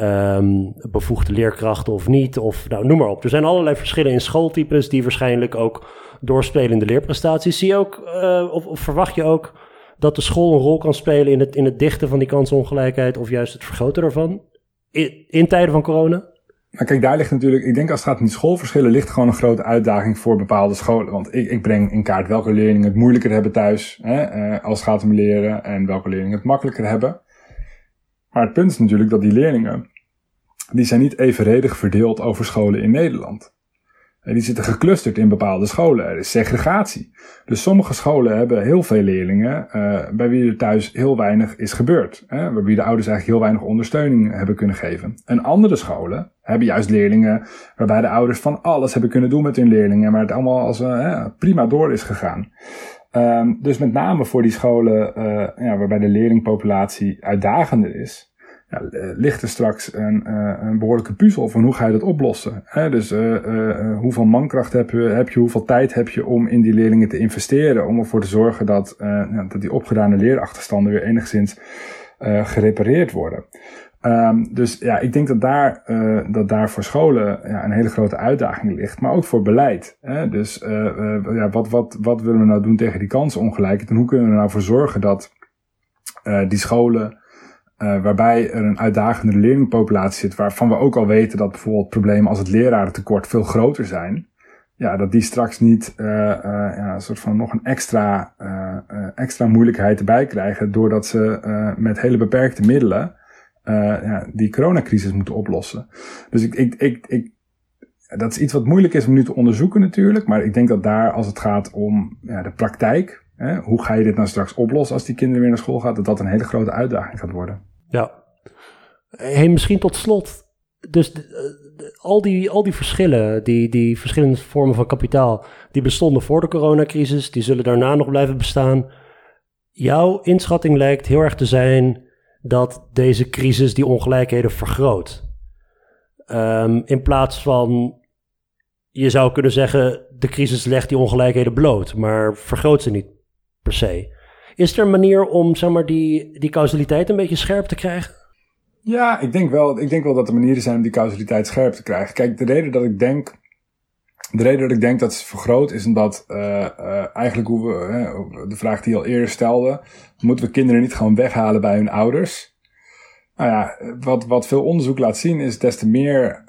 B: um, bevoegde leerkrachten of niet, of nou, noem maar op. Er zijn allerlei verschillen in schooltypes die waarschijnlijk ook doorspelen in de leerprestaties. Zie je ook, uh, of, verwacht je ook dat de school een rol kan spelen in het, in het dichten van die kansongelijkheid of juist het vergroten daarvan in tijden van corona?
A: Maar kijk, daar ligt natuurlijk, ik denk als het gaat om die schoolverschillen, ligt gewoon een grote uitdaging voor bepaalde scholen. Want ik, ik breng in kaart welke leerlingen het moeilijker hebben thuis, hè, eh, als het gaat om leren, en welke leerlingen het makkelijker hebben. Maar het punt is natuurlijk dat die leerlingen die zijn niet evenredig verdeeld over scholen in Nederland. Die zitten geclusterd in bepaalde scholen. Er is segregatie. Dus sommige scholen hebben heel veel leerlingen uh, bij wie er thuis heel weinig is gebeurd. Hè, waarbij de ouders eigenlijk heel weinig ondersteuning hebben kunnen geven. En andere scholen hebben juist leerlingen waarbij de ouders van alles hebben kunnen doen met hun leerlingen. Maar het allemaal als uh, prima door is gegaan. Um, dus met name voor die scholen uh, ja, waarbij de leerlingpopulatie uitdagender is eh, ligt er straks een, een behoorlijke puzzel van hoe ga je dat oplossen. Hè? Dus hoeveel mankracht heb je, heb je, hoeveel tijd heb je om in die leerlingen te investeren, om ervoor te zorgen dat, dat die opgedane leerachterstanden weer enigszins gerepareerd worden. Um, dus ja, ik denk dat daar, dat daar voor scholen ja, een hele grote uitdaging ligt, maar ook voor beleid. Hè? Dus ja, wat, wat, wat willen we nou doen tegen die kansenongelijkheid en hoe kunnen we er nou voor zorgen dat die scholen waarbij er een uitdagende leerlingpopulatie zit, waarvan we ook al weten dat bijvoorbeeld problemen als het lerarentekort veel groter zijn. Ja, dat die straks niet ja, een soort van nog een extra, extra moeilijkheid erbij krijgen, doordat ze met hele beperkte middelen ja, die coronacrisis moeten oplossen. Dus ik, ik, ik, ik, dat is iets wat moeilijk is om nu te onderzoeken natuurlijk, maar ik denk dat daar als het gaat om ja, de praktijk, Hè, hoe ga je dit nou straks oplossen als die kinderen weer naar school gaan? Dat dat een hele grote uitdaging gaat worden.
B: Ja. Hey, misschien tot slot. Dus al, die, al die verschillen, die, die verschillende vormen van kapitaal, die bestonden voor de coronacrisis, die zullen daarna nog blijven bestaan. Jouw inschatting lijkt heel erg te zijn dat deze crisis die ongelijkheden vergroot. Um, in plaats van, je zou kunnen zeggen, de crisis legt die ongelijkheden bloot, maar vergroot ze niet per se. Is er een manier om zeg maar, die, die causaliteit een beetje scherp te krijgen?
A: Ja, ik denk, wel, ik denk wel dat er manieren zijn om die causaliteit scherp te krijgen. Kijk, de reden dat ik denk. De reden dat ik denk dat het vergroot is omdat uh, uh, eigenlijk hoe we, de vraag die je al eerder stelde, moeten we kinderen niet gewoon weghalen bij hun ouders? Nou ja, wat, wat veel onderzoek laat zien is des te meer,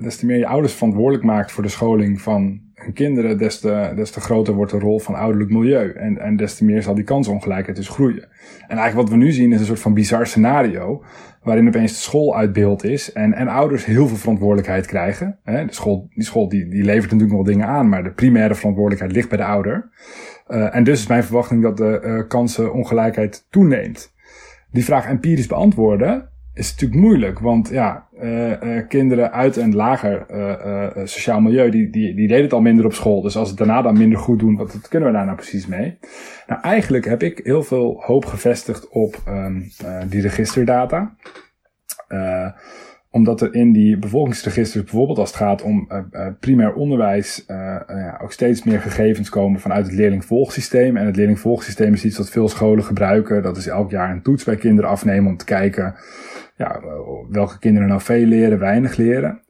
A: des te meer je ouders verantwoordelijk maakt voor de scholing van kinderen, des te, groter wordt de rol van ouderlijk milieu. En, en des te meer zal die kansongelijkheid dus groeien. En eigenlijk wat we nu zien is een soort van bizar scenario. Waarin opeens de school uit beeld is. En, en ouders heel veel verantwoordelijkheid krijgen. De school, die school die, die levert natuurlijk nog dingen aan. Maar de primaire verantwoordelijkheid ligt bij de ouder. Uh, en dus is mijn verwachting dat de uh, kansenongelijkheid toeneemt. Die vraag empirisch beantwoorden is natuurlijk moeilijk, want ja, uh, uh, kinderen uit een lager uh, sociaal milieu, die, die, die deden het al minder op school. Dus als het daarna dan minder goed doen, wat, wat kunnen we daar nou precies mee? Nou, eigenlijk heb ik heel veel hoop gevestigd op um, die registerdata omdat er in die bevolkingsregisters, bijvoorbeeld als het gaat om uh, uh, primair onderwijs, uh, ja, ook steeds meer gegevens komen vanuit het leerlingvolgsysteem. En het leerlingvolgsysteem is iets wat veel scholen gebruiken. Dat is elk jaar een toets bij kinderen afnemen om te kijken ja, welke kinderen nou veel leren, weinig leren.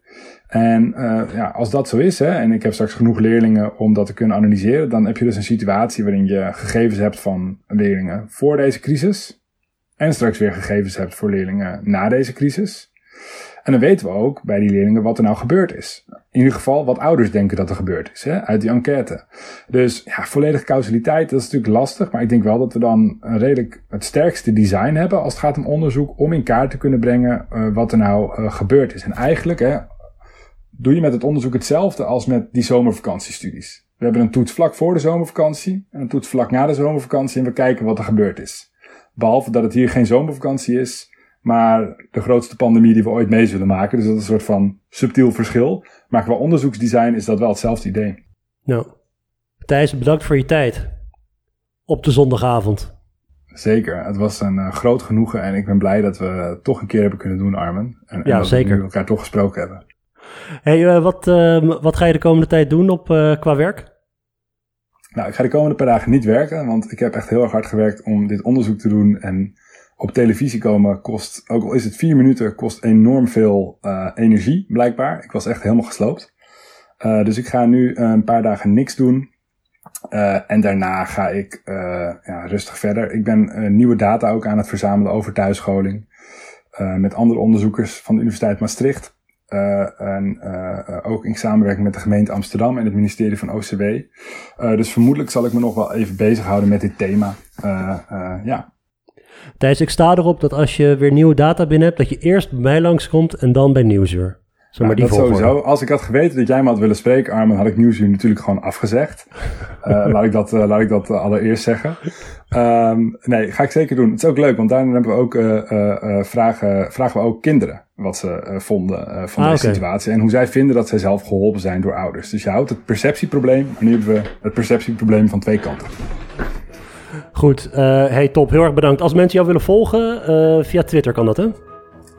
A: En ja, als dat zo is, hè, en ik heb straks genoeg leerlingen om dat te kunnen analyseren, dan heb je dus een situatie waarin je gegevens hebt van leerlingen voor deze crisis. En straks weer gegevens hebt voor leerlingen na deze crisis. En dan weten we ook bij die leerlingen wat er nou gebeurd is. In ieder geval wat ouders denken dat er gebeurd is, hè, uit die enquête. Dus ja, volledige causaliteit, dat is natuurlijk lastig. Maar ik denk wel dat we dan een redelijk het sterkste design hebben als het gaat om onderzoek. Om in kaart te kunnen brengen uh, wat er nou uh, gebeurd is. En eigenlijk hè, doe je met het onderzoek hetzelfde als met die zomervakantiestudies. We hebben een toets vlak voor de zomervakantie en een toets vlak na de zomervakantie. En we kijken wat er gebeurd is. Behalve dat het hier geen zomervakantie is maar de grootste pandemie die we ooit mee zullen maken. Dus dat is een soort van subtiel verschil. Maar qua onderzoeksdesign is dat wel hetzelfde idee.
B: Nou, Thijs, bedankt voor je tijd. Op de zondagavond.
A: Zeker, het was een uh, groot genoegen en ik ben blij dat we het toch een keer hebben kunnen doen, Armen. En,
B: ja,
A: dat
B: zeker.
A: we elkaar toch gesproken hebben.
B: Hey, uh, wat, uh, wat ga je de komende tijd doen op, qua werk?
A: Nou, ik ga de komende paar dagen niet werken, want ik heb echt heel erg hard gewerkt om dit onderzoek te doen. En op televisie komen kost, ook al is het vier minuten, kost enorm veel uh, energie, blijkbaar. Ik was echt helemaal gesloopt. Uh, dus ik ga nu een paar dagen niks doen. En daarna ga ik ja, rustig verder. Ik ben nieuwe data ook aan het verzamelen over thuisscholing. met andere onderzoekers van de Universiteit Maastricht. en ook in samenwerking met de gemeente Amsterdam en het ministerie van OCW. dus vermoedelijk zal ik me nog wel even bezighouden met dit thema. ja,
B: Thijs, ik sta erop dat als je weer nieuwe data binnen hebt, dat je eerst bij mij langskomt en dan bij Nieuwsuur. Zo maar
A: Ja, dat sowieso. Als ik had geweten dat jij me had willen spreken, Armin, had ik Nieuwsuur natuurlijk gewoon afgezegd. [LAUGHS] Eh, laat ik dat, eh, laat ik dat eh, allereerst zeggen. Ehm, nee, ga ik zeker doen. Het is ook leuk, want daarin hebben we ook, vragen, vragen we ook kinderen wat ze vonden van
B: Ah,
A: deze situatie. En hoe zij vinden dat zij zelf geholpen zijn door ouders. Dus je houdt het perceptieprobleem, maar nu hebben we het perceptieprobleem van twee kanten.
B: Goed, eh, hey top, heel erg bedankt. Als mensen jou willen volgen, eh, via Twitter kan dat hè?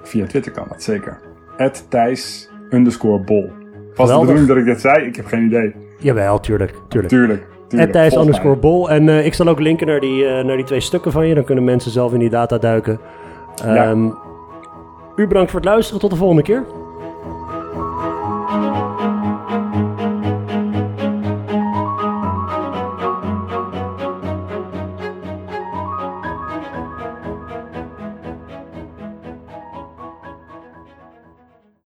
A: Via Twitter kan dat zeker. At Thijs underscore bol. Was de bedoeling dat ik dit zei? Ik heb geen idee.
B: Jawel, tuurlijk, tuurlijk.
A: Tuurlijk.
B: En Thijs underscore bol. En eh, ik zal ook linken naar die, naar die twee stukken van je. Dan kunnen mensen zelf in die data duiken.
A: Ja.
B: Ehm, U bedankt voor het luisteren. Tot de volgende keer.